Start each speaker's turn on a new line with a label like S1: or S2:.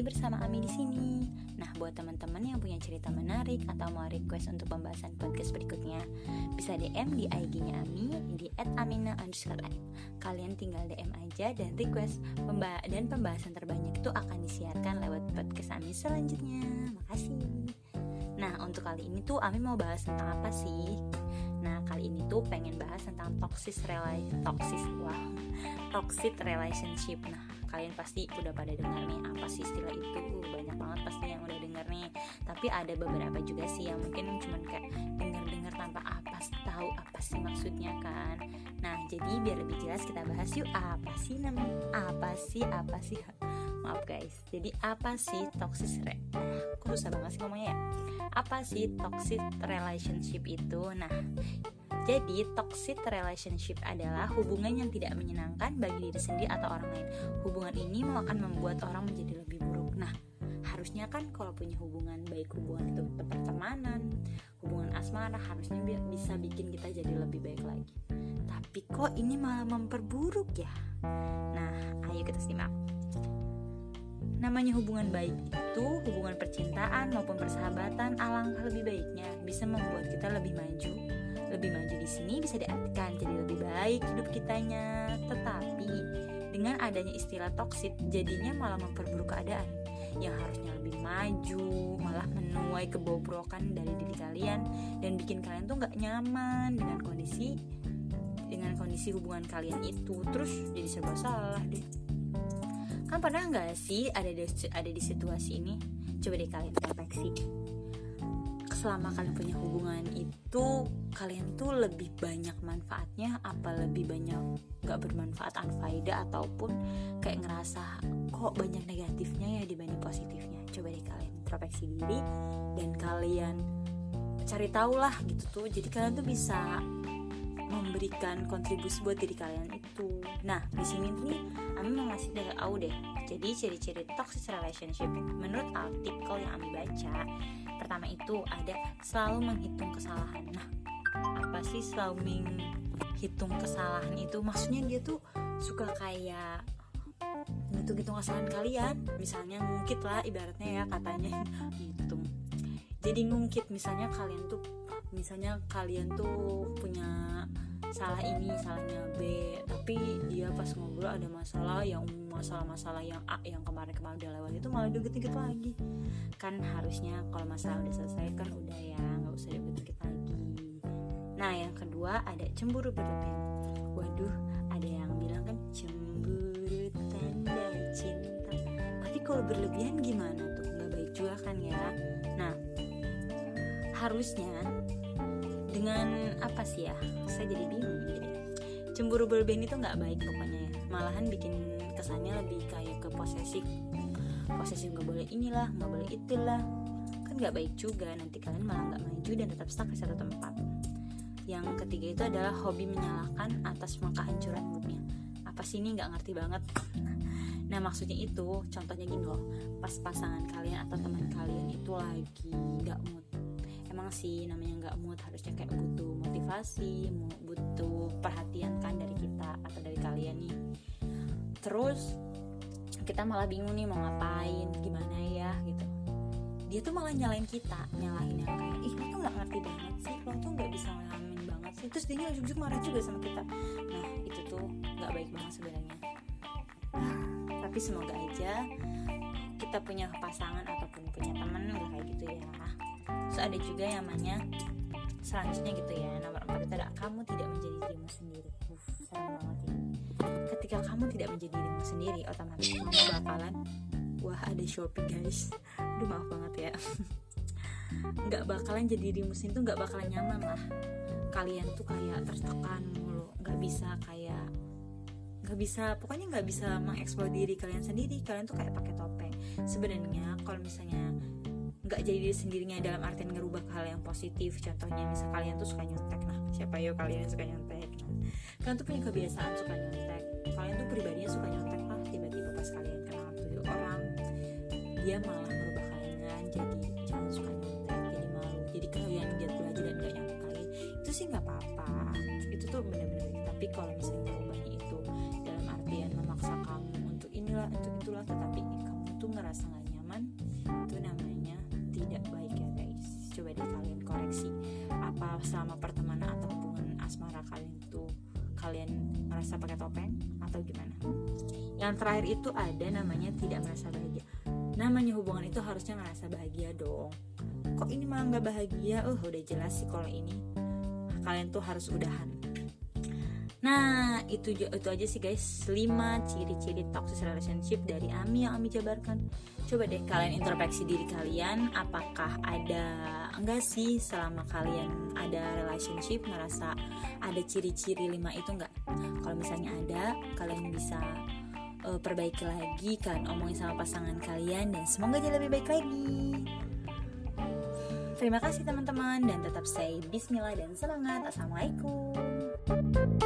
S1: lagi bersama Ami di sini. Nah, buat teman-teman yang punya cerita menarik atau mau request untuk pembahasan podcast berikutnya, bisa DM di IG-nya Ami di @amina Kalian tinggal DM aja dan request pemba dan pembahasan terbanyak itu akan disiarkan lewat podcast Ami selanjutnya. Makasih. Nah, untuk kali ini tuh Ami mau bahas tentang apa sih? Nah, kali ini tuh pengen bahas tentang toxic relation, toxic, wah, toxic relationship. Nah, kalian pasti udah pada dengar nih apa sih istilah itu? Banyak banget pasti yang udah denger nih. Tapi ada beberapa juga sih yang mungkin cuman kayak dengar-dengar tanpa apa tahu apa sih maksudnya kan. Nah jadi biar lebih jelas kita bahas yuk apa sih namanya apa sih apa sih? Maaf guys jadi apa sih toxic re kok susah banget sih ngomongnya ya? Apa sih toxic relationship itu? Nah jadi, toxic relationship adalah hubungan yang tidak menyenangkan bagi diri sendiri atau orang lain. Hubungan ini akan membuat orang menjadi lebih buruk. Nah, harusnya kan kalau punya hubungan baik hubungan itu pertemanan, hubungan asmara harusnya bisa bikin kita jadi lebih baik lagi. Tapi kok ini malah memperburuk ya? Nah, ayo kita simak. Namanya hubungan baik itu hubungan percintaan maupun persahabatan alangkah lebih baiknya bisa membuat kita lebih maju lebih maju di sini bisa diartikan jadi lebih baik hidup kitanya. Tetapi dengan adanya istilah toksik jadinya malah memperburuk keadaan. Yang harusnya lebih maju malah menuai kebobrokan dari diri kalian dan bikin kalian tuh nggak nyaman dengan kondisi dengan kondisi hubungan kalian itu. Terus jadi serba salah deh. Kan pernah nggak sih ada di ada di situasi ini? Coba deh kalian refleksi selama kalian punya hubungan itu kalian tuh lebih banyak manfaatnya apa lebih banyak gak bermanfaat anfaida ataupun kayak ngerasa kok banyak negatifnya ya dibanding positifnya? Coba deh kalian introspeksi diri dan kalian cari tahu lah gitu tuh. Jadi kalian tuh bisa memberikan kontribusi buat diri kalian itu. Nah di sini nih Ami mau ngasih tahu deh. Jadi ciri-ciri toxic relationship menurut artikel yang Ami baca pertama itu ada selalu menghitung kesalahan. Nah apa sih selalu menghitung kesalahan itu? Maksudnya dia tuh suka kayak ngitung-ngitung kesalahan kalian. Misalnya ngungkit lah ibaratnya ya katanya. Hitung jadi ngungkit misalnya kalian tuh misalnya kalian tuh punya salah ini salahnya B. Tapi dia pas ngobrol ada masalah yang masalah-masalah yang A yang kemarin-kemarin udah lewat itu malah dikit-dikit lagi. Kan harusnya kalau masalah udah selesai kan udah ya nggak usah dikit-dikit lagi. Nah yang kedua ada cemburu berlebihan waduh ada yang bilang kan cemburu tanda cinta. Tapi kalau berlebihan gimana tuh? Nggak baik juga kan ya? Nah harusnya dengan apa sih ya? Saya jadi bingung jadi cemburu berlebihan itu nggak baik pokoknya ya. Malahan bikin kesannya lebih kayak ke posesif. Posesif nggak boleh inilah nggak boleh itulah. Kan nggak baik juga nanti kalian malah nggak maju dan tetap stuck di satu tempat. Yang ketiga itu adalah hobi menyalahkan atas kehancuran moodnya. Apa sih ini? Nggak ngerti banget. Nah maksudnya itu contohnya gini loh. Pas pasangan kalian atau teman kalian itu lagi nggak mood sih namanya nggak mood harusnya kayak butuh motivasi butuh perhatian kan dari kita atau dari kalian nih. Terus kita malah bingung nih mau ngapain gimana ya gitu. Dia tuh malah nyalain kita nyalahin yang kayak ih lo tuh nggak ngerti banget sih lo tuh nggak bisa ngalamin banget sih. Terus dia ujung marah juga sama kita. Nah itu tuh nggak baik banget sebenarnya. Tapi semoga aja kita punya pasangan ataupun punya teman nggak terus ada juga yang namanya selanjutnya gitu ya. Nomor empat itu ada kamu tidak menjadi dirimu sendiri. Uf, banget ya. Ketika kamu tidak menjadi dirimu sendiri otomatis kamu bakalan wah ada Shopee guys. Aduh maaf banget ya. Nggak bakalan jadi dirimu sendiri tuh nggak bakalan nyaman lah. Kalian tuh kayak tertekan mulu. Nggak bisa kayak nggak bisa pokoknya nggak bisa mengeksplor diri kalian sendiri. Kalian tuh kayak pakai topeng. Sebenarnya kalau misalnya nggak jadi diri sendirinya dalam artian ngerubah hal yang positif. Contohnya misal kalian tuh suka nyontek. Nah siapa yo kalian yang suka nyontek kalian tuh punya kebiasaan suka nyontek. Kalian tuh pribadinya suka nyontek. Lah tiba-tiba pas kalian kenal tuh orang dia malah merubah kalian jadi jangan suka nyontek jadi malu. Jadi kalian giat belajar dan gak nyontek lagi itu sih nggak apa-apa. Itu tuh bener-bener selama pertemanan atau hubungan asmara kalian itu kalian merasa pakai topeng atau gimana? Yang terakhir itu ada namanya tidak merasa bahagia. Namanya hubungan itu harusnya ngerasa bahagia dong. Kok ini malah nggak bahagia? Oh udah jelas sih kalau ini. Kalian tuh harus udahan Nah, itu itu aja sih guys, 5 ciri-ciri toxic relationship dari Ami yang Ami jabarkan. Coba deh kalian introspeksi diri kalian, apakah ada enggak sih selama kalian ada relationship ngerasa ada ciri-ciri 5 itu enggak? Kalau misalnya ada, kalian bisa uh, perbaiki lagi kan omongin sama pasangan kalian dan semoga jadi lebih baik lagi. Terima kasih teman-teman dan tetap say bismillah dan semangat. Assalamualaikum.